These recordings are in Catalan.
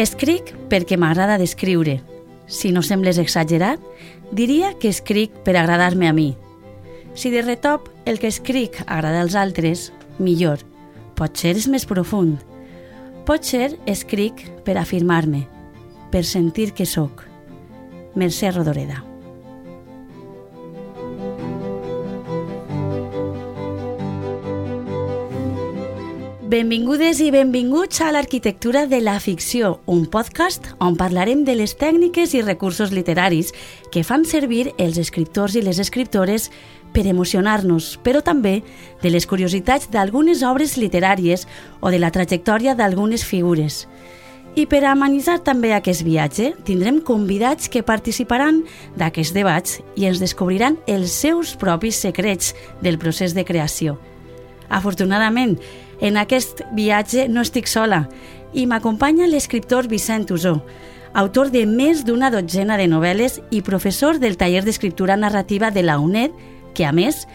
Escric perquè m'agrada d'escriure. Si no sembles exagerat, diria que escric per agradar-me a mi. Si de retop el que escric agrada als altres, millor. Potser és més profund. Potser escric per afirmar-me, per sentir que sóc. Mercè Rodoreda. Benvingudes i benvinguts a l'Arquitectura de la Ficció, un podcast on parlarem de les tècniques i recursos literaris que fan servir els escriptors i les escriptores per emocionar-nos, però també de les curiositats d'algunes obres literàries o de la trajectòria d'algunes figures. I per amenitzar també aquest viatge, tindrem convidats que participaran d'aquests debats i ens descobriran els seus propis secrets del procés de creació. Afortunadament, en aquest viatge no estic sola i m'acompanya l'escriptor Vicent Usó, autor de més d'una dotzena de novel·les i professor del taller d'escriptura narrativa de la UNED, que a més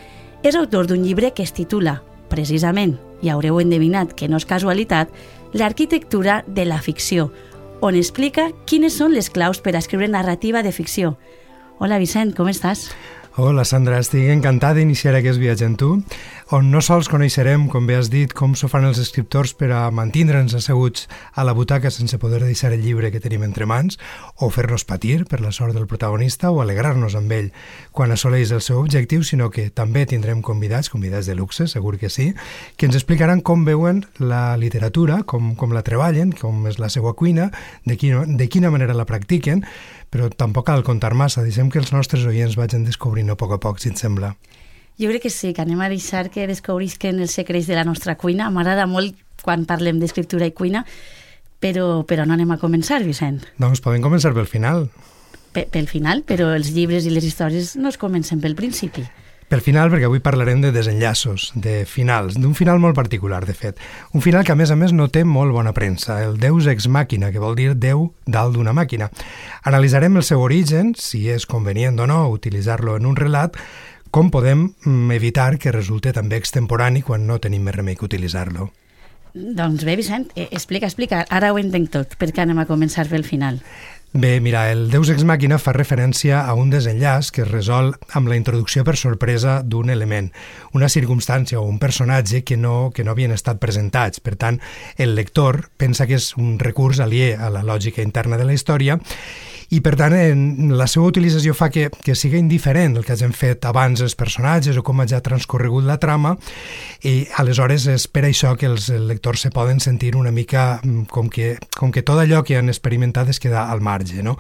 és autor d'un llibre que es titula, precisament, i haureu endevinat que no és casualitat, l'arquitectura de la ficció, on explica quines són les claus per a escriure narrativa de ficció. Hola Vicent, com estàs? Hola Sandra, estic encantat d'iniciar aquest viatge amb tu, on no sols coneixerem, com bé has dit, com s'ho fan els escriptors per a mantindre'ns asseguts a la butaca sense poder deixar el llibre que tenim entre mans, o fer-nos patir per la sort del protagonista o alegrar-nos amb ell. Quan assoleix el seu objectiu, sinó que també tindrem convidats, convidats de luxe, segur que sí, que ens explicaran com veuen la literatura, com, com la treballen, com és la seva cuina, de quina, de quina manera la practiquen, però tampoc cal contar massa, deixem que els nostres oients vagin descobrint a poc a poc, si et sembla. Jo crec que sí, que anem a deixar que descobrisquen els secrets de la nostra cuina. M'agrada molt quan parlem d'escriptura i cuina, però, però no anem a començar, Vicent. Doncs podem començar pel final. P pel final, però els llibres i les històries no es comencen pel principi. Pel final, perquè avui parlarem de desenllaços, de finals, d'un final molt particular, de fet. Un final que, a més a més, no té molt bona premsa, el Deus ex màquina, que vol dir Déu dalt d'una màquina. Analitzarem el seu origen, si és convenient o no utilitzar-lo en un relat, com podem mm, evitar que resulte també extemporani quan no tenim més remei que utilitzar-lo. Doncs bé, Vicent, eh, explica, explica. Ara ho entenc tot, perquè anem a començar pel final. Bé, mira, el Deus Ex Machina fa referència a un desenllaç que es resol amb la introducció per sorpresa d'un element, una circumstància o un personatge que no, que no havien estat presentats. Per tant, el lector pensa que és un recurs aliè a la lògica interna de la història i per tant en, la seva utilització fa que, que sigui indiferent el que hagin fet abans els personatges o com ha ja transcorregut la trama i aleshores és per això que els lectors se poden sentir una mica mm, com que, com que tot allò que han experimentat es queda al marge. No?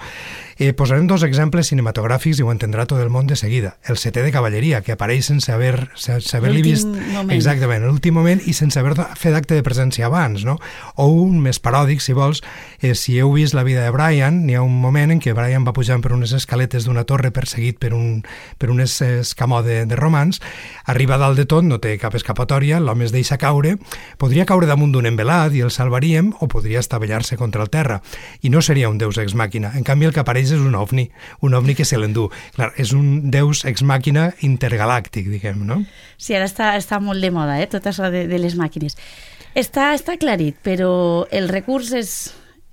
Eh, posarem dos exemples cinematogràfics i ho entendrà tot el món de seguida. El setè de cavalleria, que apareix sense haver sense haver-li vist... Moment. Exactament, l'últim moment i sense haver fet acte de presència abans. No? O un més paròdic, si vols, eh, si heu vist la vida de Brian, n'hi ha un moment en què Brian va pujant per unes escaletes d'una torre perseguit per un, per un escamó de, de romans, arriba dalt de tot, no té cap escapatòria, l'home es deixa caure, podria caure damunt d'un envelat i el salvaríem, o podria estavellar-se contra el terra, i no seria un deus ex màquina. En canvi, el que apareix és un ovni, un ovni que se l'endú. Clar, és un deus ex màquina intergalàctic, diguem, no? Sí, ara està, està molt de moda, eh, tot això de, de les màquines. Està, està aclarit, però el recurs és,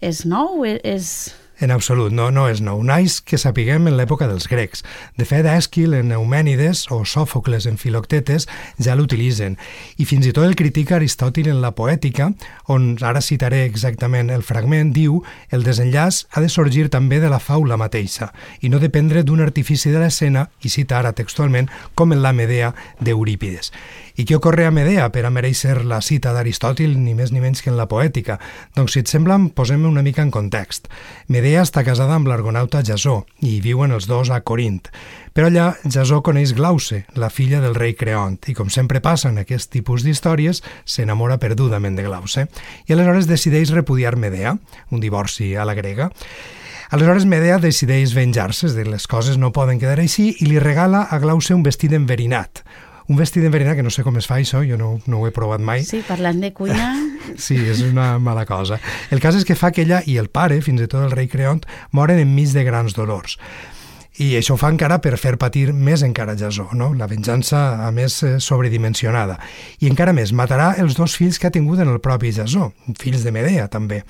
és nou? És, en absolut, no, no és nou. Naix que sapiguem en l'època dels grecs. De fet, Èsquil en Eumènides o Sòfocles en Filoctetes ja l'utilitzen. I fins i tot el critica Aristòtil en la Poètica, on ara citaré exactament el fragment, diu el desenllaç ha de sorgir també de la faula mateixa i no dependre d'un artifici de l'escena, i cita ara textualment, com en la Medea d'Eurípides. I què ocorre a Medea per a mereixer la cita d'Aristòtil, ni més ni menys que en la poètica? Doncs, si et sembla, posem una mica en context. Medea està casada amb l'argonauta Jasó i viuen els dos a Corint. Però allà Jasó coneix Glauce, la filla del rei Creont, i com sempre passa en aquest tipus d'històries, s'enamora perdudament de Glauce. I aleshores decideix repudiar Medea, un divorci a la grega. Aleshores Medea decideix venjar-se de les coses no poden quedar així i li regala a Glauce un vestit enverinat, un vestit d'enverinat, que no sé com es fa això, jo no, no ho he provat mai. Sí, parlant de cuina... sí, és una mala cosa. El cas és que fa que ella i el pare, fins i tot el rei Creont, moren enmig de grans dolors. I això fa encara per fer patir més encara Jasó, no? la venjança a més eh, sobredimensionada. I encara més, matarà els dos fills que ha tingut en el propi Jasó, fills de Medea també.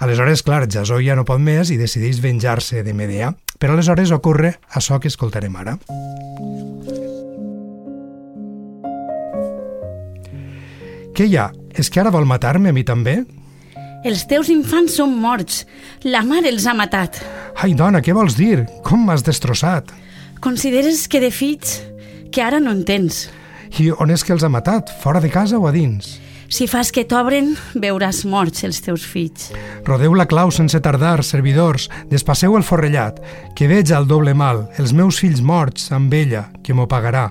Aleshores, clar, Jasó ja no pot més i decideix venjar-se de Medea, però aleshores ocorre això que escoltarem ara. Què hi ha? És que ara vol matar-me a mi també? Els teus infants són morts. La mare els ha matat. Ai, dona, què vols dir? Com m'has destrossat? Consideres que de fills que ara no en tens. I on és que els ha matat? Fora de casa o a dins? Si fas que t'obren, veuràs morts els teus fills. Rodeu la clau sense tardar, servidors, despasseu el forrellat, que veig el doble mal, els meus fills morts amb ella, que m'ho pagarà.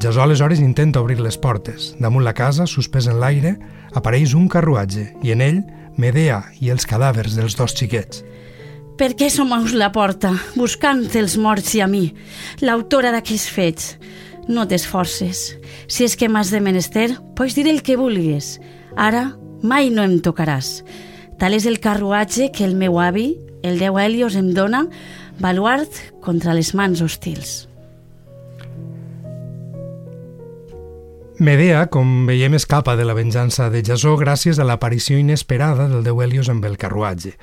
Jasó aleshores intenta obrir les portes. Damunt la casa, suspès en l'aire, apareix un carruatge i en ell Medea i els cadàvers dels dos xiquets. Per què someus la porta, buscant els morts i a mi, l'autora d'aquells fets? No t'esforces. Si és que m'has de menester, pots dir el que vulguis. Ara mai no em tocaràs. Tal és el carruatge que el meu avi, el déu Helios, em dona, baluart contra les mans hostils. Medea, com veiem, escapa de la venjança de Jasó gràcies a l'aparició inesperada del déu Helios amb el carruatge.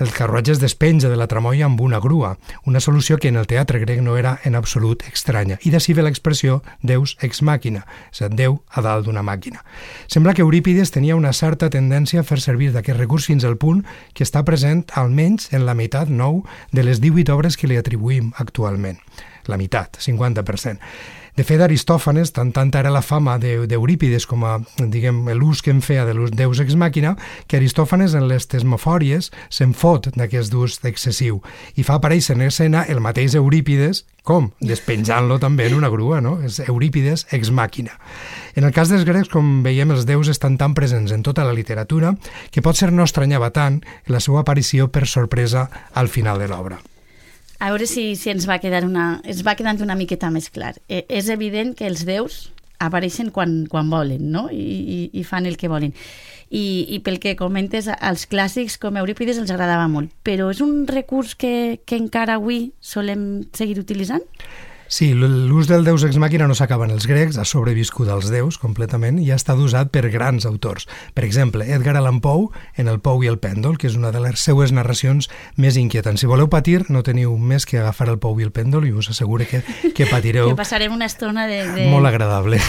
El carruatge es despenja de la tramoia amb una grua, una solució que en el teatre grec no era en absolut estranya, i d'ací ve l'expressió deus ex màquina, és a dir, Déu a dalt d'una màquina. Sembla que Eurípides tenia una certa tendència a fer servir d'aquest recurs fins al punt que està present almenys en la meitat nou de les 18 obres que li atribuïm actualment. La meitat, 50%. De fet, Aristòfanes, tant tanta era la fama d'Eurípides com a, diguem, l'ús que en feia de l'ús deus ex màquina, que Aristòfanes en les tesmofòries se'n fot d'aquest ús excessiu i fa aparèixer en escena el mateix Eurípides com? Despenjant-lo també en una grua, no? És Eurípides ex màquina. En el cas dels grecs, com veiem, els déus estan tan presents en tota la literatura que pot ser no estranyava tant la seva aparició per sorpresa al final de l'obra. A veure si, si ens va quedar una, es va quedant una miqueta més clar. Eh, és evident que els déus apareixen quan, quan volen, no? I, i, i fan el que volen. I, I pel que comentes, als clàssics com Eurípides els agradava molt. Però és un recurs que, que encara avui solem seguir utilitzant? Sí, l'ús del deus ex màquina no s'acaba en els grecs, ha sobreviscut als déus completament i ha estat usat per grans autors. Per exemple, Edgar Allan Poe en El Pou i el Pèndol, que és una de les seues narracions més inquietants. Si voleu patir, no teniu més que agafar el Pou i el Pèndol i us asseguro que, que patireu. que passarem una estona de... de... Molt agradable.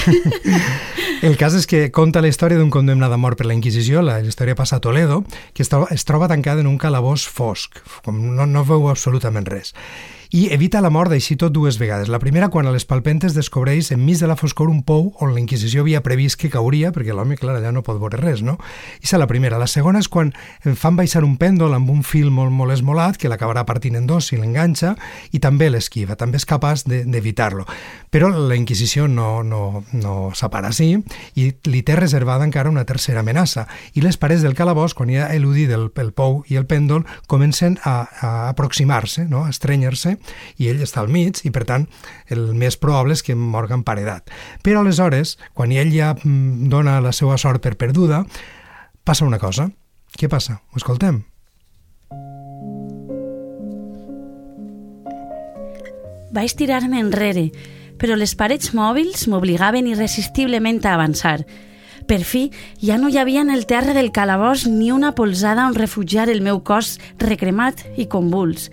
el cas és que conta la història d'un condemnat a mort per la Inquisició, la història passa a Toledo, que es troba, es troba tancada en un calabós fosc, com no, no veu absolutament res i evita la mort així tot dues vegades. La primera, quan a les palpentes descobreix enmig de la foscor un pou on la Inquisició havia previst que cauria, perquè l'home, clar, allà no pot veure res, no? I és la primera. La segona és quan fan baixar un pèndol amb un fil molt, molt esmolat, que l'acabarà partint en dos si l'enganxa, i també l'esquiva, també és capaç d'evitar-lo. De, Però la Inquisició no, no, no s'apara així i li té reservada encara una tercera amenaça. I les parets del calabós, quan ja ha eludit el, el pou i el pèndol, comencen a, a aproximar-se, no? a estrenyar-se, i ell està al mig i per tant el més probable és que morga emparedat. Però aleshores, quan ell ja mm, dona la seva sort per perduda, passa una cosa. Què passa? Ho escoltem. Vaig tirar-me enrere, però les parets mòbils m'obligaven irresistiblement a avançar. Per fi, ja no hi havia en el terra del calabós ni una polzada on refugiar el meu cos recremat i convuls.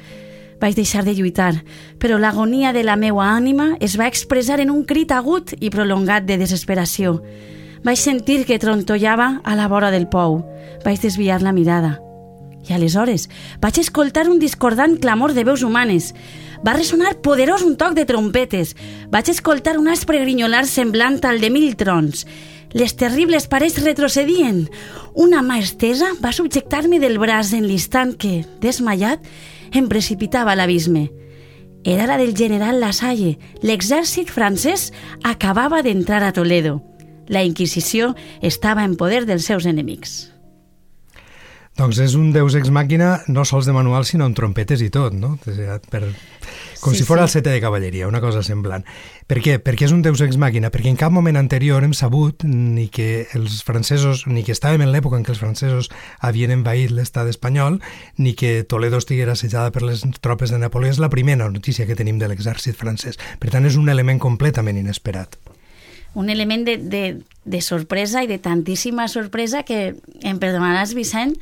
Vaig deixar de lluitar, però l'agonia de la meua ànima es va expressar en un crit agut i prolongat de desesperació. Vaig sentir que trontollava a la vora del pou. Vaig desviar la mirada. I aleshores vaig escoltar un discordant clamor de veus humanes. Va ressonar poderós un toc de trompetes. Vaig escoltar un aspre grinyolar semblant al de mil trons. Les terribles parets retrocedien. Una mà estesa va subjectar-me del braç en l'instant que, desmaiat, em precipitava a l'abisme. Era la del general Lasalle. L'exèrcit francès acabava d'entrar a Toledo. La Inquisició estava en poder dels seus enemics. Doncs és un deus ex màquina no sols de manual, sinó amb trompetes i tot, no? Per, com sí, si fos sí. el setè de cavalleria, una cosa semblant. Per què? Perquè és un deus ex màquina, perquè en cap moment anterior hem sabut ni que els francesos, ni que estàvem en l'època en què els francesos havien envaït l'estat espanyol, ni que Toledo estiguera assajada per les tropes de Napoleó. És la primera notícia que tenim de l'exèrcit francès. Per tant, és un element completament inesperat un element de, de, de sorpresa i de tantíssima sorpresa que em perdonaràs, Vicent,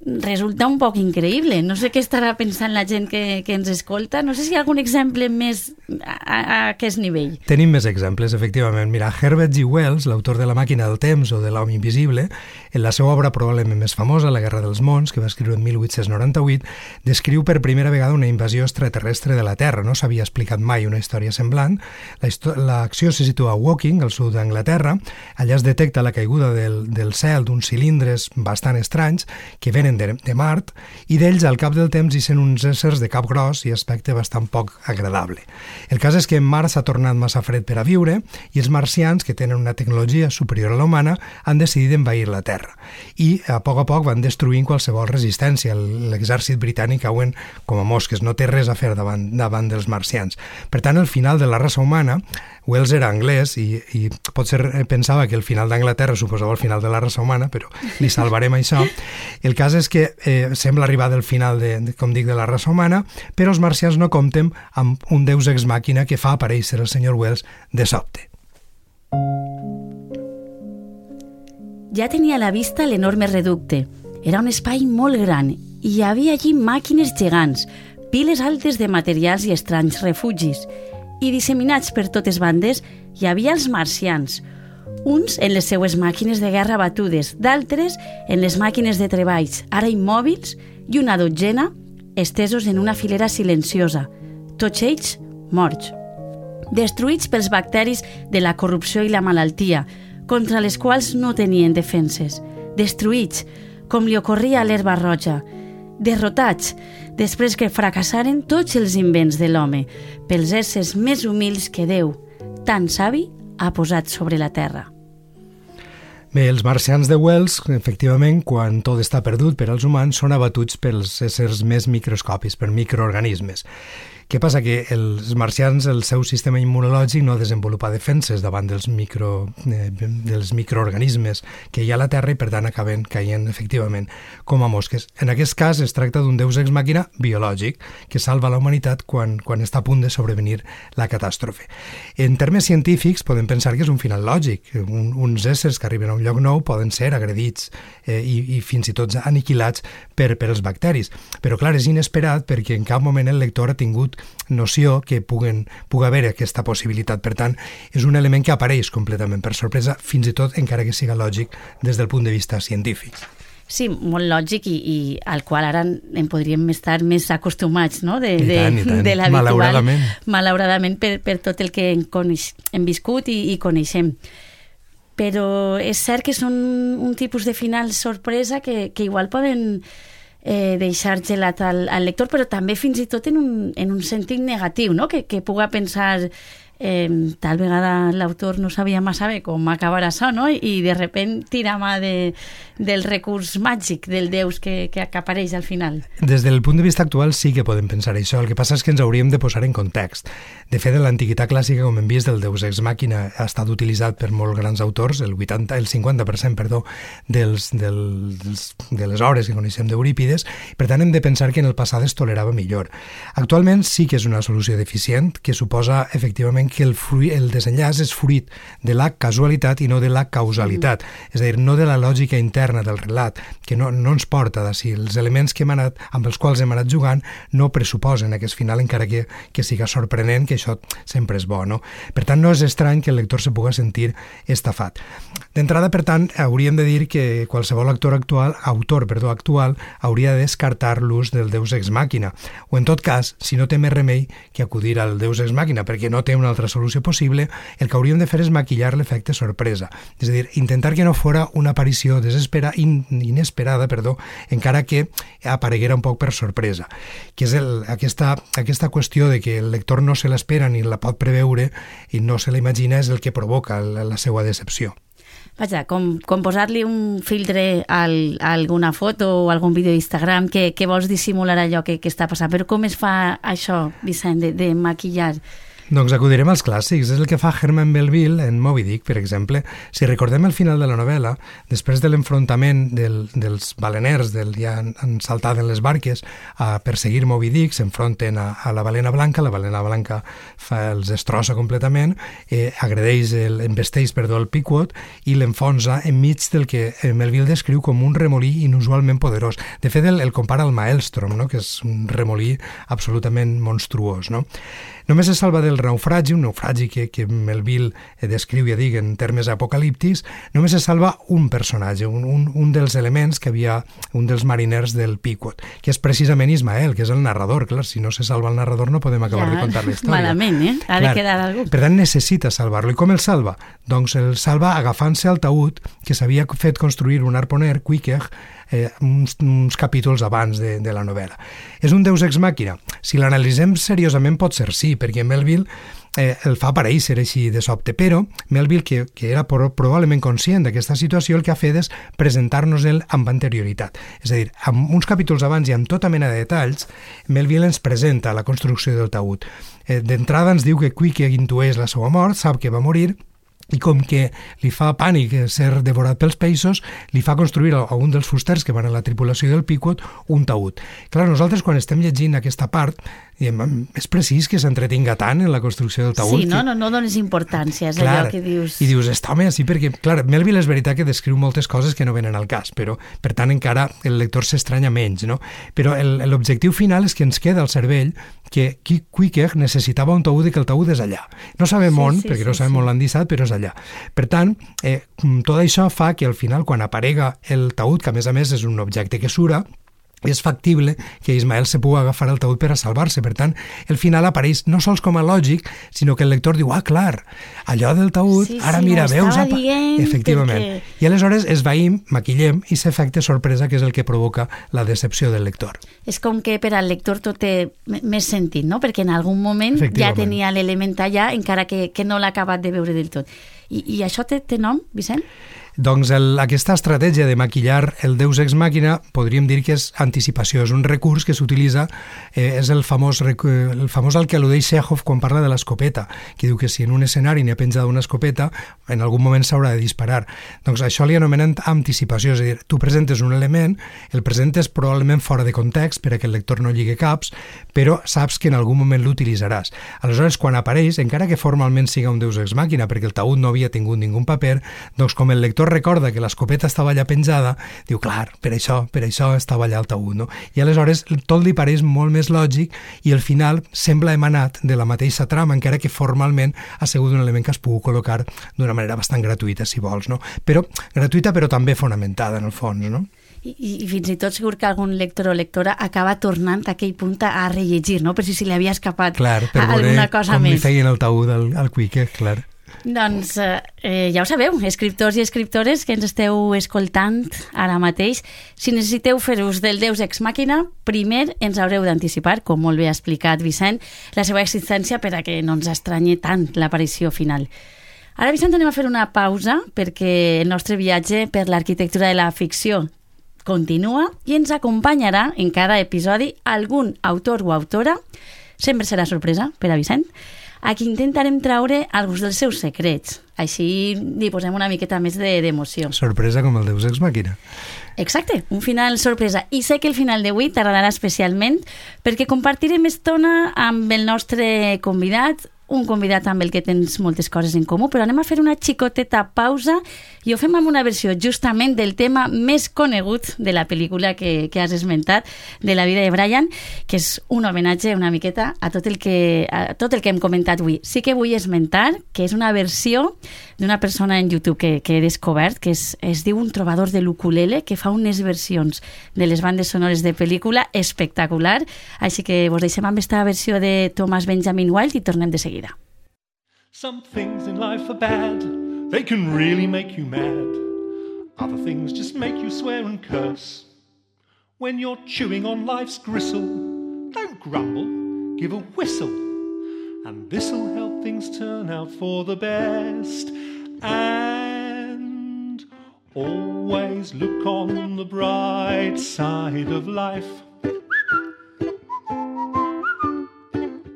resulta un poc increïble. No sé què estarà pensant la gent que, que ens escolta. No sé si hi ha algun exemple més a, a aquest nivell. Tenim més exemples, efectivament. Mira, Herbert G. Wells, l'autor de La màquina del temps o de l'home invisible, en la seva obra probablement més famosa, La guerra dels mons, que va escriure en 1898, descriu per primera vegada una invasió extraterrestre de la Terra. No s'havia explicat mai una història semblant. L'acció se situa a Woking, al sud d'Anglaterra. Allà es detecta la caiguda del, del cel d'uns cilindres bastant estranys que venen de, de Mart i d'ells al cap del temps hi sent uns éssers de cap gros i aspecte bastant poc agradable. El cas és que Mart s'ha tornat massa fred per a viure i els marcians, que tenen una tecnologia superior a la humana, han decidit envair la Terra i a poc a poc van destruint qualsevol resistència. L'exèrcit britànic cauen com a mosques, no té res a fer davant, davant dels marcians. Per tant, el final de la raça humana Wells era anglès i, i potser pensava que el final d'Anglaterra suposava el final de la raça humana, però li salvarem això. El cas és que eh, sembla arribar del final, de, de, com dic, de la raça humana, però els marcians no compten amb un deus ex màquina que fa aparèixer el senyor Wells de sobte. Ja tenia a la vista l'enorme reducte. Era un espai molt gran i hi havia allí màquines gegants, piles altes de materials i estranys refugis – i disseminats per totes bandes hi havia els marcians, uns en les seues màquines de guerra batudes, d'altres en les màquines de treballs, ara immòbils, i una dotzena estesos en una filera silenciosa, tots ells morts. Destruïts pels bacteris de la corrupció i la malaltia, contra les quals no tenien defenses. Destruïts, com li ocorria a l'herba roja. Derrotats, després que fracassaren tots els invents de l'home, pels éssers més humils que Déu, tan savi, ha posat sobre la terra. Bé, els marcians de Wells, efectivament, quan tot està perdut per als humans, són abatuts pels éssers més microscopis, per microorganismes. Què passa? Que els marcians, el seu sistema immunològic no desenvolupa defenses davant dels, micro, eh, dels microorganismes que hi ha a la Terra i per tant acaben caient efectivament com a mosques. En aquest cas es tracta d'un deus ex màquina biològic que salva la humanitat quan, quan està a punt de sobrevenir la catàstrofe. En termes científics podem pensar que és un final lògic. Un, uns éssers que arriben a un lloc nou poden ser agredits eh, i, i fins i tot aniquilats per, per els bacteris. Però clar, és inesperat perquè en cap moment el lector ha tingut noció que puguen, pugui haver aquesta possibilitat. Per tant, és un element que apareix completament per sorpresa, fins i tot encara que siga lògic des del punt de vista científic. Sí, molt lògic i, i al qual ara en podríem estar més acostumats, no?, de, de, tant, tant. de l'habitual. Malauradament. Malauradament per, per tot el que coneix, hem viscut i, i coneixem. Però és cert que són un tipus de final sorpresa que, que igual poden eh, deixar gelat al, al lector, però també fins i tot en un, en un sentit negatiu, no? que, que puga pensar eh, tal vegada l'autor no sabia massa bé com acabar això, no? I de repent tira mà de, del recurs màgic del Deus que, que apareix al final. Des del punt de vista actual sí que podem pensar això, el que passa és que ens hauríem de posar en context. De fet, en l'antiguitat clàssica, com hem vist, el Deus Ex Màquina ha estat utilitzat per molts grans autors, el 80, el 50%, perdó, dels, dels, de les obres que coneixem d'Eurípides, per tant hem de pensar que en el passat es tolerava millor. Actualment sí que és una solució deficient, que suposa efectivament que el, fruit, el desenllaç és fruit de la casualitat i no de la causalitat, mm. és a dir, no de la lògica interna del relat, que no, no ens porta d'ací. Els elements que hem anat, amb els quals hem anat jugant no pressuposen aquest final, encara que, que siga sorprenent, que això sempre és bo, no? Per tant, no és estrany que el lector se pugui sentir estafat. D'entrada, per tant, hauríem de dir que qualsevol actor actual, autor perdó, actual hauria de descartar l'ús del Deus Ex Màquina, o en tot cas, si no té més remei que acudir al Deus Ex Màquina, perquè no té una altra solució possible, el que hauríem de fer és maquillar l'efecte sorpresa, és a dir, intentar que no fora una aparició desespera, in, inesperada, perdó, encara que apareguera un poc per sorpresa, que és el, aquesta, aquesta qüestió de que el lector no se l'espera espera ni la pot preveure i no se la imagina és el que provoca la, la seva decepció. Vaja, com, com posar-li un filtre al, a alguna foto o algun vídeo d'Instagram que, que vols dissimular allò que, que està passant. Però com es fa això, Vicent, de, de maquillar Doncs acudirem als clàssics. És el que fa Herman Melville en Moby Dick, per exemple. Si recordem el final de la novel·la, després de l'enfrontament del, dels baleners, del, ja han, han saltat en les barques a perseguir Moby Dick, s'enfronten a, a la balena blanca, la balena blanca fa, els destrossa completament, eh, agredeix, el, embesteix perdó, el Piquot i l'enfonsa enmig del que Melville descriu com un remolí inusualment poderós. De fet, el, el compara al Maelstrom, no? que és un remolí absolutament monstruós. No? Només se salva del naufragi, un naufragi que, que Melville descriu, ja dic, en termes apocalíptics, només se salva un personatge, un, un, un dels elements que havia, un dels mariners del Pequot, que és precisament Ismael, que és el narrador. Clar, si no se salva el narrador no podem acabar ja, de contar la història. Malament, eh? Ha Clar, de quedar algú. Per tant, necessita salvar-lo. I com el salva? Doncs el salva agafant-se al taüt que s'havia fet construir un arponer, Quiquer, eh, uns, uns capítols abans de, de la novel·la. És un deus ex màquina? Si l'analitzem seriosament pot ser sí, perquè Melville eh, el fa aparèixer així de sobte, però Melville, que, que era pro, probablement conscient d'aquesta situació, el que ha fet és presentar-nos-el amb anterioritat. És a dir, amb uns capítols abans i amb tota mena de detalls, Melville ens presenta la construcció del taüt. Eh, D'entrada ens diu que Quique intueix la seva mort, sap que va morir, i com que li fa pànic ser devorat pels peixos, li fa construir a un dels fusters que van a la tripulació del Pequot un taüt. Clar, nosaltres quan estem llegint aquesta part, diem, és precís que s'entretinga tant en la construcció del taüt. Sí, no, que... no, no dones importància, és clar, allò que dius... I dius, està home, sí, perquè, clar, Melville és veritat que descriu moltes coses que no venen al cas, però, per tant, encara el lector s'estranya menys, no? Però l'objectiu final és que ens queda al cervell que Quiquer necessitava un taüt i que el taüt és allà. No sabem sí, on, sí, perquè sí, no sabem sí. on l'han deixat, però és allà. Per tant, eh, tot això fa que al final, quan aparega el taüt, que a més a més és un objecte que sura, és factible que Ismael se pugui agafar el taüt per a salvar-se. Per tant, el final apareix no sols com a lògic, sinó que el lector diu, ah, clar, allò del taüt, sí, ara sí, mira, veus... Apa... Efectivament. Perquè... I aleshores es veïm, maquillem i s'efecte sorpresa, que és el que provoca la decepció del lector. És com que per al lector tot té més sentit, no? Perquè en algun moment ja tenia l'element allà, encara que, que no l'ha acabat de veure del tot. I, i això té, té nom, Vicent? Doncs el, aquesta estratègia de maquillar el Deus Ex Màquina podríem dir que és anticipació, és un recurs que s'utilitza, eh, és el famós, el famós al que al·ludeix Chekhov quan parla de l'escopeta, que diu que si en un escenari n'hi ha penjada una escopeta, en algun moment s'haurà de disparar. Doncs això li anomenen anticipació, és a dir, tu presentes un element, el presentes probablement fora de context per a que el lector no lligui caps, però saps que en algun moment l'utilitzaràs. Aleshores, quan apareix, encara que formalment siga un Deus Ex Màquina, perquè el taüt no havia tingut ningú paper, doncs com el lector recorda que l'escopeta estava allà penjada, diu, clar, per això, per això estava allà el taüt, no? I aleshores tot li pareix molt més lògic i al final sembla emanat de la mateixa trama, encara que formalment ha sigut un element que es pugui col·locar d'una manera bastant gratuïta, si vols, no? Però gratuïta, però també fonamentada, en el fons, no? I, i fins i tot segur que algun lector o lectora acaba tornant a aquell punt a rellegir, no? per si se li havia escapat clar, per alguna cosa com més. com li feien el taüt al, al Quique, clar. Doncs eh, ja ho sabeu, escriptors i escriptores que ens esteu escoltant ara mateix, si necessiteu fer ús del Deus Ex Màquina, primer ens haureu d'anticipar, com molt bé ha explicat Vicent, la seva existència per a que no ens estranyi tant l'aparició final. Ara, Vicent, anem a fer una pausa perquè el nostre viatge per l'arquitectura de la ficció continua i ens acompanyarà en cada episodi algun autor o autora, sempre serà sorpresa per a Vicent, a qui intentarem traure alguns dels seus secrets. Així li posem una miqueta més d'emoció. De, sorpresa com el Deus Ex Màquina. Exacte, un final sorpresa. I sé que el final d'avui t'agradarà especialment perquè compartirem estona amb el nostre convidat, un convidat amb el que tens moltes coses en comú, però anem a fer una xicoteta pausa i ho fem amb una versió justament del tema més conegut de la pel·lícula que, que has esmentat, de la vida de Brian, que és un homenatge una miqueta a tot el que, a tot el que hem comentat avui. Sí que vull esmentar que és una versió d'una persona en YouTube que, que he descobert, que es, es diu un trobador de l'ukulele, que fa unes versions de les bandes sonores de pel·lícula espectacular, així que vos deixem amb aquesta versió de Thomas Benjamin Wild i tornem de seguida. Some things in life are bad, they can really make you mad. Other things just make you swear and curse. When you're chewing on life's gristle, don't grumble, give a whistle. And this'll help things turn out for the best. And always look on the bright side of life.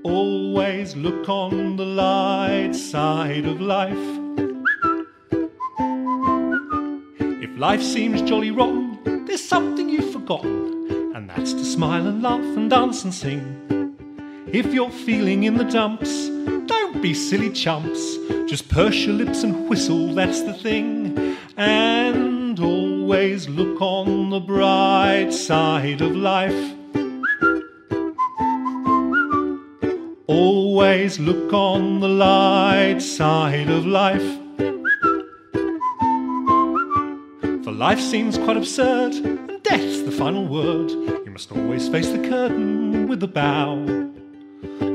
Always look on the light side of life. If life seems jolly rotten, there's something you've forgotten, and that's to smile and laugh and dance and sing. If you're feeling in the dumps, don't be silly chumps. Just purse your lips and whistle, that's the thing. And always look on the bright side of life. Always look on the light side of life. For life seems quite absurd, and death's the final word. You must always face the curtain with a bow.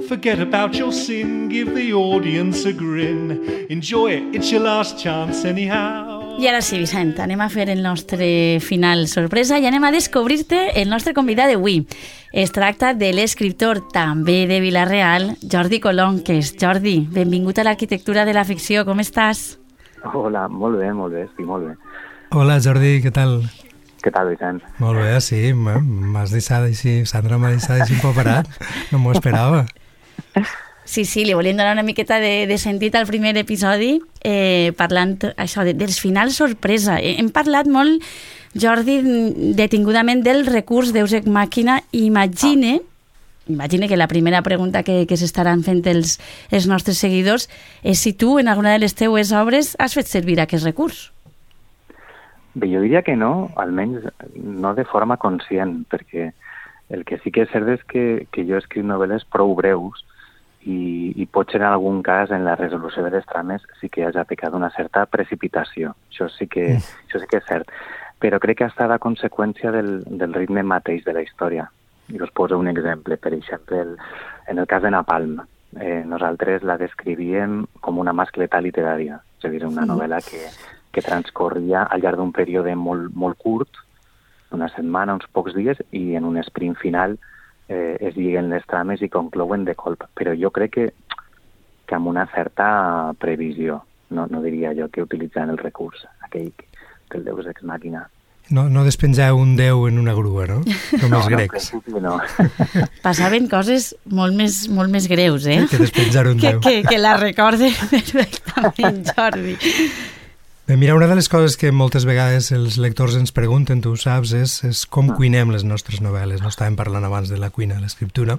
Forget about your sin, give the audience a grin. Enjoy it, it's your last chance anyhow. I ara sí, Vicent, anem a fer el nostre final sorpresa i anem a descobrir-te el nostre convidat d'avui. Es tracta de l'escriptor també de Vilareal, Jordi Colonques. Jordi, benvingut a l'arquitectura de la ficció, com estàs? Hola, molt bé, molt bé, estic molt bé. Hola Jordi, què tal? Què tal, Vicent? Molt bé, sí, m'has deixat així, Sandra m'ha deixat així parat, no m'ho esperava. Sí, sí, li volíem donar una miqueta de, de sentit al primer episodi eh, parlant això de, dels finals sorpresa. Hem parlat molt, Jordi, detingudament del recurs d'Eusec Màquina. Imagine, imagine que la primera pregunta que, que s'estaran fent els, els nostres seguidors és si tu, en alguna de les teues obres, has fet servir aquest recurs. Bé, jo diria que no, almenys no de forma conscient, perquè el que sí que és cert és que, que jo escric novel·les prou breus i, i potser en algun cas en la resolució de les trames sí que hagi pecat una certa precipitació. Això sí que, mm. això sí que és cert. Però crec que ha estat a conseqüència del, del ritme mateix de la història. I us poso un exemple. Per exemple, el, en el cas de Napalm, eh, nosaltres la descrivíem com una mascleta literària, és a dir, una novel·la que, que transcorria al llarg d'un període molt, molt curt, una setmana, uns pocs dies, i en un sprint final eh, es lliguen les trames i conclouen de colp. Però jo crec que, que amb una certa previsió, no, no diria jo que utilitzant el recurs, aquell que el deus ex màquina. No, no despenjar un déu en una grua, no? Com no, els grecs. No, no. Passaven coses molt més, molt més greus, eh? Que despenjar un que, déu. Que, que la recorde perfectament, Jordi. Bé, mira, una de les coses que moltes vegades els lectors ens pregunten, tu ho saps, és, és com cuinem les nostres novel·les. No estàvem parlant abans de la cuina, l'escriptura.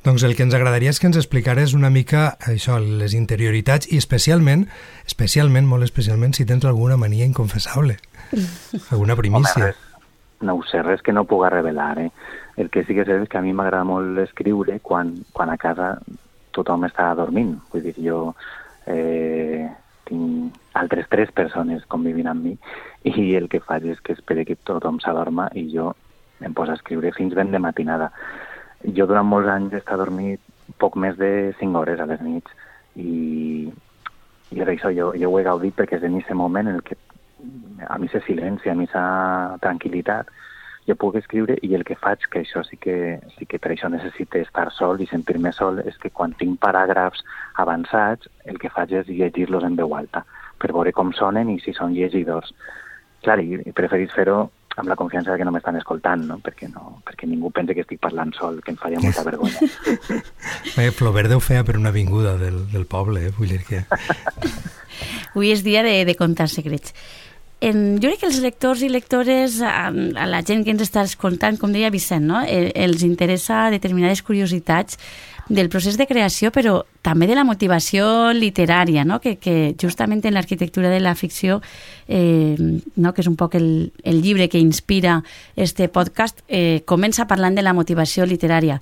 Doncs el que ens agradaria és que ens explicares una mica això, les interioritats i especialment, especialment, molt especialment, si tens alguna mania inconfessable. Alguna primícia. Home, no ho sé, res que no puga revelar. Eh? El que sí que sé és que a mi m'agrada molt escriure quan, quan a casa tothom està dormint. Vull dir, jo... Eh, tinc altres tres persones convivint amb mi i el que faig és que espere que tothom s'adorma i jo em poso a escriure fins ben de matinada. Jo durant molts anys he estat dormit poc més de 5 hores a les nits i, i per això jo, jo ho he gaudit perquè és en aquest moment en el que a mi se silenci, a mi sa tranquil·litat, jo puc escriure i el que faig, que això sí que, sí que per això necessite estar sol i sentir-me sol, és que quan tinc paràgrafs avançats, el que faig és llegir-los en veu alta, per veure com sonen i si són llegidors. Clar, i preferís fer-ho amb la confiança que no m'estan escoltant, no? Perquè, no, perquè ningú pensa que estic parlant sol, que em faria molta vergonya. Bé, Flaubert ho feia per una avinguda del, del poble, eh? vull dir que... Avui és dia de, de contar secrets. En, jo crec que els lectors i lectores, a, a la gent que ens està escoltant, com deia Vicent, no? El, els interessa determinades curiositats del procés de creació, però també de la motivació literària, no? que, que justament en l'arquitectura de la ficció, eh, no? que és un poc el, el llibre que inspira este podcast, eh, comença parlant de la motivació literària.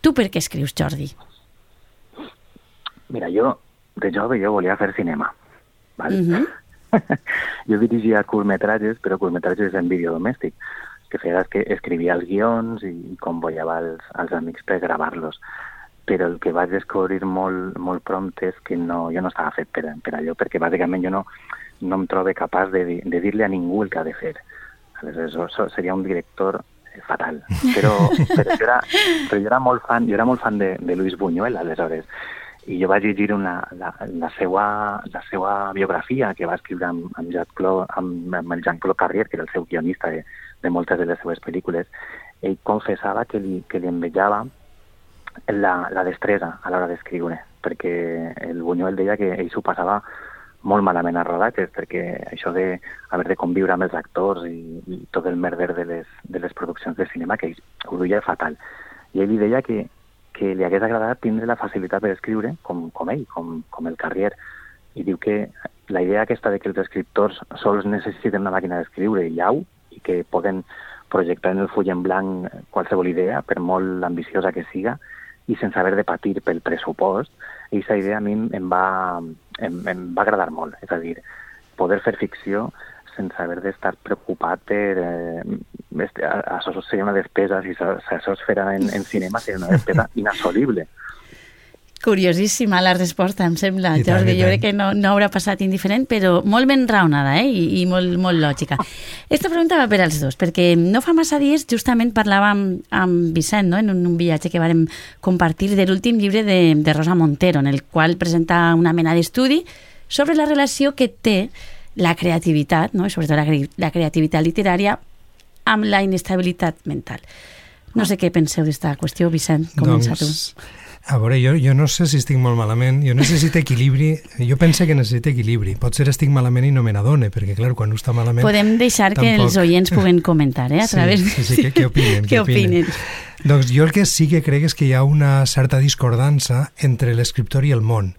Tu per què escrius, Jordi? Mira, jo de jove jo volia fer cinema. Val? Uh -huh. Jo dirigia curtmetratges, però curtmetratges en vídeo domèstic, que feia que escrivia els guions i convoiava els, els amics per gravar-los. Però el que vaig descobrir molt, molt prompte és que no, jo no estava fet per, per allò, perquè bàsicament jo no, no em trobo capaç de, de dir-li a ningú el que ha de fer. Aleshores, so, seria un director fatal. Però, però, jo era, però jo era molt fan, jo era molt fan de, de Luis Buñuel, aleshores i jo vaig llegir una, la, la, seva, la seva biografia que va escriure amb, amb, Jean-Claude amb, amb el Jean-Claude Carrier, que era el seu guionista de, de moltes de les seues pel·lícules. Ell confessava que li, que li envejava la, la destresa a l'hora d'escriure, perquè el Buñuel deia que ell s'ho passava molt malament a rodatges, perquè això de haver de conviure amb els actors i, i tot el merder de les, de les produccions de cinema, que ell ho duia fatal. I ell li deia que, que li hagués agradat tindre la facilitat per escriure com, com ell, com, com el Carrier, i diu que la idea aquesta de que els escriptors sols necessiten una màquina d'escriure i au, i que poden projectar en el full en blanc qualsevol idea, per molt ambiciosa que siga, i sense haver de patir pel pressupost, i aquesta idea a mi em va, em, em va agradar molt. És a dir, poder fer ficció sense haver d'estar preocupat per... Eh, això seria una despesa, si això es farà en, en cinema, seria una despesa inassolible. Curiosíssima la resposta, em sembla, I Jordi. Tant, jo crec que no, no haurà passat indiferent, però molt ben raonada eh? I, i molt, molt lògica. Esta pregunta va per als dos, perquè no fa massa dies justament parlàvem amb Vicent no? en un, un viatge que vàrem compartir de l'últim llibre de, de Rosa Montero, en el qual presenta una mena d'estudi sobre la relació que té la creativitat, no? i sobretot la, la creativitat literària, amb la inestabilitat mental. No sé què penseu d'esta qüestió, Vicent, comença doncs, tu. A veure, jo, jo no sé si estic molt malament, jo necessito equilibri, jo pense que necessito equilibri, potser estic malament i no me n'adone, perquè clar, quan està malament... Podem deixar tampoc... que els oients puguen comentar, eh, a través... Sí, sí, sí, què, què opinen? què opinen? Doncs jo el que sí que crec és que hi ha una certa discordança entre l'escriptor i el món.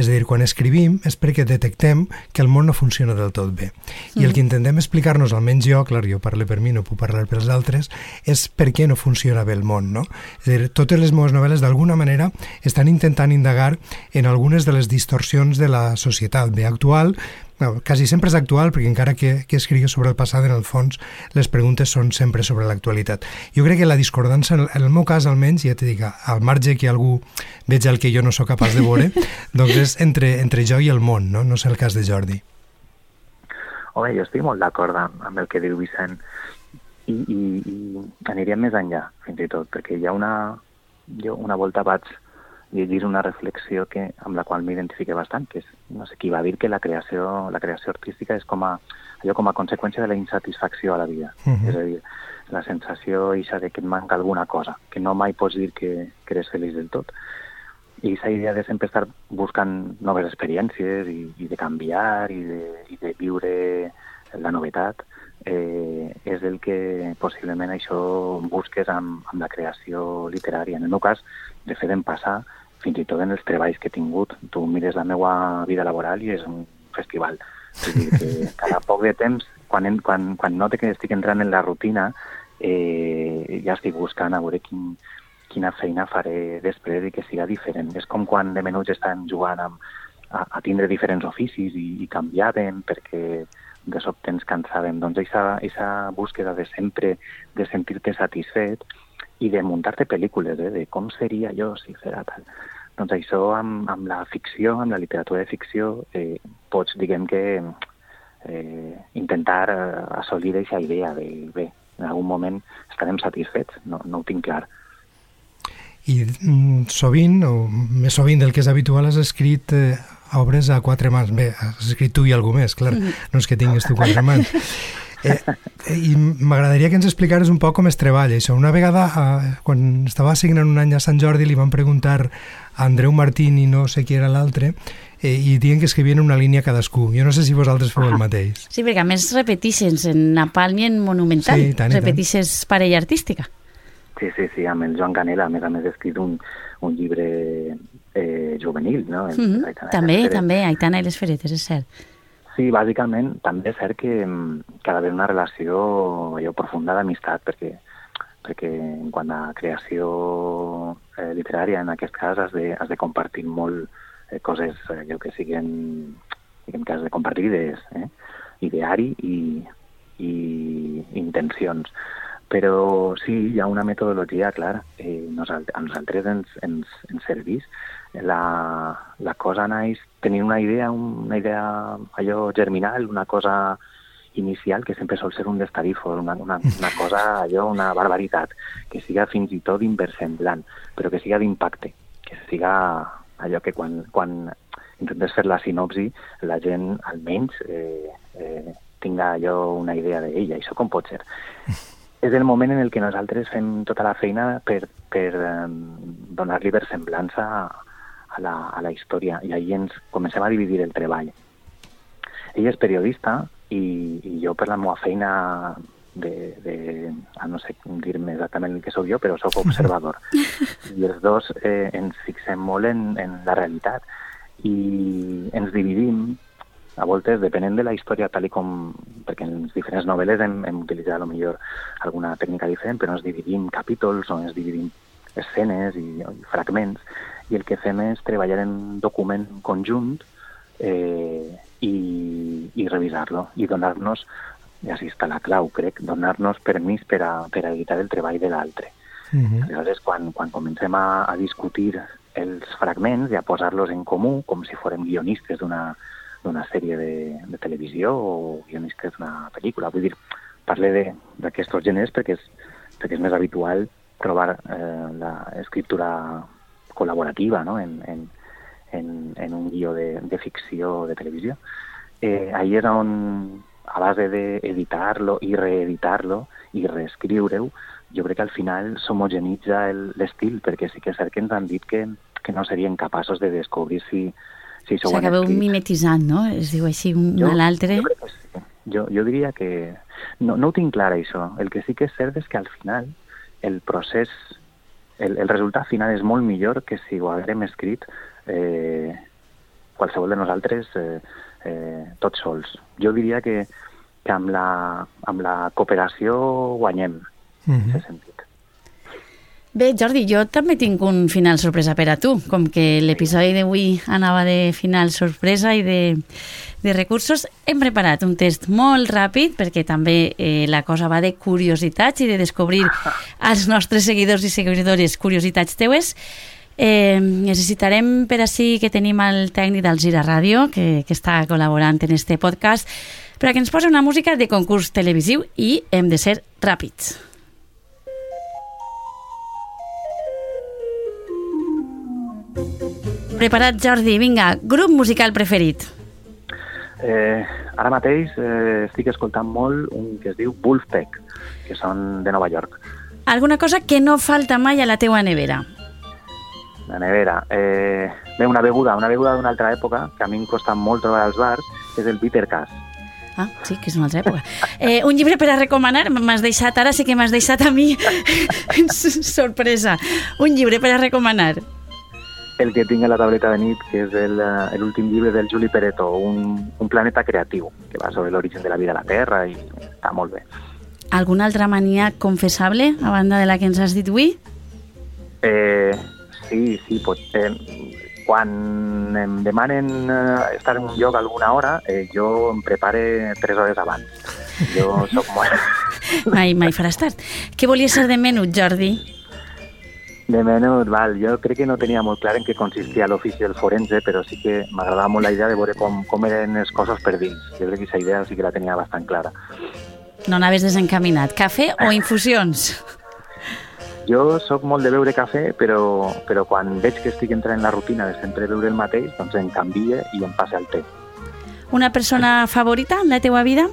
És a dir, quan escrivim és perquè detectem que el món no funciona del tot bé. I el mm. que intentem explicar-nos, almenys jo, clar, jo parlo per mi, no puc parlar per als altres, és per què no funciona bé el món, no? És a dir, totes les meves novel·les, d'alguna manera, estan intentant indagar en algunes de les distorsions de la societat bé actual, no, quasi sempre és actual, perquè encara que, que escrigui sobre el passat, en el fons, les preguntes són sempre sobre l'actualitat. Jo crec que la discordança, en el meu cas almenys, ja t'he dit, al marge que algú veig el que jo no sóc capaç de veure, doncs és entre, entre jo i el món, no? No sé el cas de Jordi. Home, jo estic molt d'acord amb, amb el que diu Vicent i, i, i aniria més enllà, fins i tot, perquè hi ha una... Jo una volta vaig llegir una reflexió que, amb la qual m'identifique bastant, que és, no sé, qui va dir que la creació, la creació artística és com a, allò com a conseqüència de la insatisfacció a la vida. Uh -huh. És a dir, la sensació ixa de que et manca alguna cosa, que no mai pots dir que, que eres feliç del tot. I aquesta idea de sempre estar buscant noves experiències i, i de canviar i de, i de viure la novetat eh, és el que possiblement això busques amb, amb la creació literària. En el meu cas, de fet, em passa fins i tot en els treballs que he tingut. Tu mires la meva vida laboral i és un festival. És dir, que cada poc de temps, quan, quan, quan note que estic entrant en la rutina, eh, ja estic buscant a veure quin, quina feina faré després i que siga diferent. És com quan de menuts estan jugant amb, a, a tindre diferents oficis i, i canviàvem perquè de sobte ens cansàvem. Doncs aquesta búsqueda de sempre de sentir-te satisfet i de muntar-te pel·lícules, eh, de com seria jo si fera tal. Doncs això amb, amb la ficció, amb la literatura de ficció, eh, pots, diguem que, eh, intentar eh, assolir aquesta idea de, bé, en algun moment estarem satisfets, no, no ho tinc clar. I mm, sovint, o més sovint del que és habitual, has escrit eh, obres a quatre mans. Bé, has escrit tu i algú més, clar, no és que tinguis tu quatre mans. Eh, eh, I m'agradaria que ens explicares un poc com es treballa això. Una vegada, eh, quan estava signant un any a Sant Jordi, li van preguntar a Andreu Martín i no sé qui era l'altre, eh, i diuen que escrivien una línia cadascú. Jo no sé si vosaltres feu el mateix. Sí, perquè a més repetixes en Napalm i en Monumental. Sí, tant, repetixes tant. parella artística. Sí, sí, sí, amb el Joan Canela, a més a més, he escrit un, un llibre eh, juvenil, no? Mm -hmm. També, també, Aitana i les Feretes, és cert. Sí, bàsicament també és cert que, que ha d'haver una relació allò profunda d'amistat, perquè, perquè en quant a creació eh, literària, en aquest cas, has de, has de compartir molt eh, coses allò que siguin, diguem que has de compartir idees, eh? ideari i, i intencions. Però sí, hi ha una metodologia, clar, eh, nosaltres, a nosaltres ens, ens, ens serveix la, la cosa naix tenint una idea, una idea allò germinal, una cosa inicial que sempre sol ser un destarífor, una, una, una cosa, allò, una barbaritat, que siga fins i tot inversemblant, però que siga d'impacte, que siga allò que quan, quan intentes fer la sinopsi la gent almenys eh, eh, tinga allò una idea d'ella, això com pot ser? és el moment en el que nosaltres fem tota la feina per, per eh, donar-li versemblança a, a, la, a la història i ahir ens comencem a dividir el treball. Ell és periodista i, i jo per la meva feina de, de a no sé dir-me exactament el que sóc jo, però sóc observador. I els dos eh, ens fixem molt en, en la realitat i ens dividim a voltes, depenent de la història tal i com... perquè en les diferents novel·les hem, hem utilitzat millor alguna tècnica diferent, però ens dividim capítols o ens dividim escenes i, i fragments i el que fem és treballar en document conjunt eh, i, i revisar-lo i donar-nos, ja si està la clau, crec, donar-nos permís per a, per a editar el treball de l'altre. Uh -huh. Aleshores, quan, quan comencem a, a discutir els fragments i a posar-los en comú, com si fórem guionistes d'una d'una sèrie de, de televisió o guionistes d'una pel·lícula. Vull dir, parle d'aquests gèneres perquè és, perquè és més habitual trobar eh, l'escriptura col·laborativa no? en, en, en, en un guió de, de ficció de televisió. Eh, ahir és on, a base d'editar-lo i reeditar-lo i reescriure-ho, jo crec que al final s'homogenitza l'estil, perquè sí que és cert que ens han dit que, que no serien capaços de descobrir si, Sí, S'acabeu mimetitzant, no? Es diu així un jo, a l'altre. Jo, sí. jo, jo diria que... No, no ho tinc clar, això. El que sí que és cert és que al final el procés, el, el resultat final és molt millor que si ho haguem escrit eh, qualsevol de nosaltres eh, eh, tots sols. Jo diria que, que amb, la, amb la cooperació guanyem, mm -hmm. en aquest sentit. Bé, Jordi, jo també tinc un final sorpresa per a tu, com que l'episodi d'avui anava de final sorpresa i de, de recursos, hem preparat un test molt ràpid, perquè també eh, la cosa va de curiositats i de descobrir als nostres seguidors i seguidores curiositats teues. Eh, necessitarem per així que tenim el tècnic d'Alzira Ràdio, que, que està col·laborant en este podcast, perquè ens posa una música de concurs televisiu i hem de ser ràpids. Preparat, Jordi. Vinga, grup musical preferit. Eh, ara mateix eh, estic escoltant molt un que es diu Wolfpack, que són de Nova York. Alguna cosa que no falta mai a la teua nevera? La nevera. Eh, bé, una beguda, una beguda d'una altra època, que a mi em costa molt trobar als bars, és el bitter cas. Ah, sí, que és una altra època. Eh, un llibre per a recomanar, m'has deixat, ara sí que m'has deixat a mi sorpresa. Un llibre per a recomanar el que tinc a la tableta de nit, que és eh, l'últim llibre del Juli Pereto, un, un planeta creatiu, que va sobre l'origen de la vida a la Terra i està molt bé. Alguna altra mania confessable, a banda de la que ens has dit avui? Eh, sí, sí, pot, eh, quan em demanen eh, estar en un lloc alguna hora, eh, jo em prepare tres hores abans. Jo sóc molt... mai, mai faràs tard. Què volies ser de menut, Jordi? De menut, val. Jo crec que no tenia molt clar en què consistia l'ofici del forense, però sí que m'agradava molt la idea de veure com, com eren les coses per dins. Jo crec que aquesta idea sí que la tenia bastant clara. No anaves desencaminat. Cafè o infusions? Jo sóc molt de beure cafè, però, però quan veig que estic entrant en la rutina de sempre beure el mateix, doncs em canvia i em passa el té. Una persona favorita en la teua vida?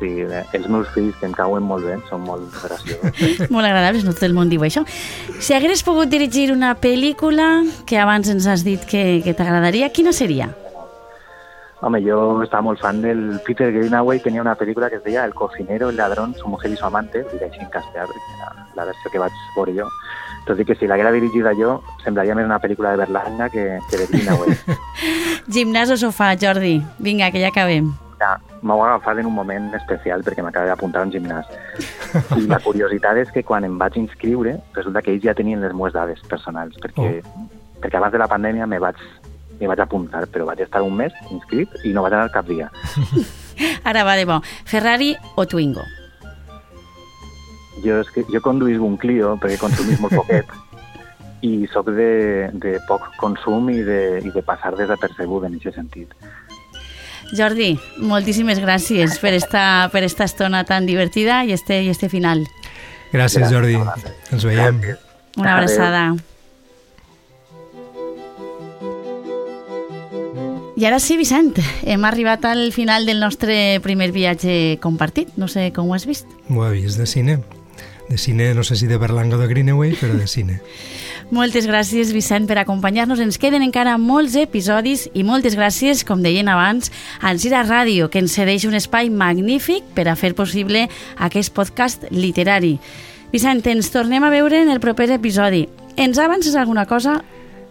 Sí, els meus fills que em cauen molt bé, són molt graciosos. molt agradables, no tot el món diu això. Si hagués pogut dirigir una pel·lícula que abans ens has dit que, que t'agradaria, quina seria? Home, jo estava molt fan del Peter Greenaway, tenia una pel·lícula que es deia El cocinero, el ladrón, su mujer y su amante, diré així en castellà, la, la versió que vaig jo. Tot i que si l'haguera dirigida jo, semblaria més una pel·lícula de Berlanga que, que de Greenaway. Gimnàs o sofà, Jordi? Vinga, que ja acabem m'ho ha agafat en un moment especial perquè m'acaba d'apuntar a un gimnàs. I la curiositat és que quan em vaig inscriure, resulta que ells ja tenien les meves dades personals, perquè, oh. perquè abans de la pandèmia me vaig, me vaig apuntar, però vaig estar un mes inscrit i no vaig anar cap dia. Ara va de bo. Ferrari o Twingo? Jo, és que, jo conduïs un Clio perquè consumís molt poquet i sóc de, de poc consum i de, i de passar desapercebut en aquest sentit. Jordi, moltíssimes gràcies per esta, per esta estona tan divertida i este, i este final. Gràcies, Jordi. Ens veiem. Una abraçada. I ara sí, Vicent, hem arribat al final del nostre primer viatge compartit. No sé com ho has vist. Ho he vist de cine. De cine, no sé si de Berlanga o de Greenaway, però de cine. Moltes gràcies, Vicent, per acompanyar-nos. Ens queden encara molts episodis i moltes gràcies, com deien abans, al Gira Ràdio, que ens cedeix un espai magnífic per a fer possible aquest podcast literari. Vicent, ens tornem a veure en el proper episodi. Ens avances alguna cosa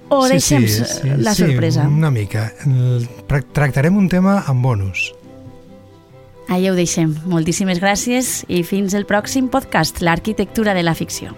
o sí, deixem sí, sí, la sí, sorpresa? una mica. Tractarem un tema amb bonus. Allà ho deixem. Moltíssimes gràcies i fins el pròxim podcast, l'arquitectura de la ficció.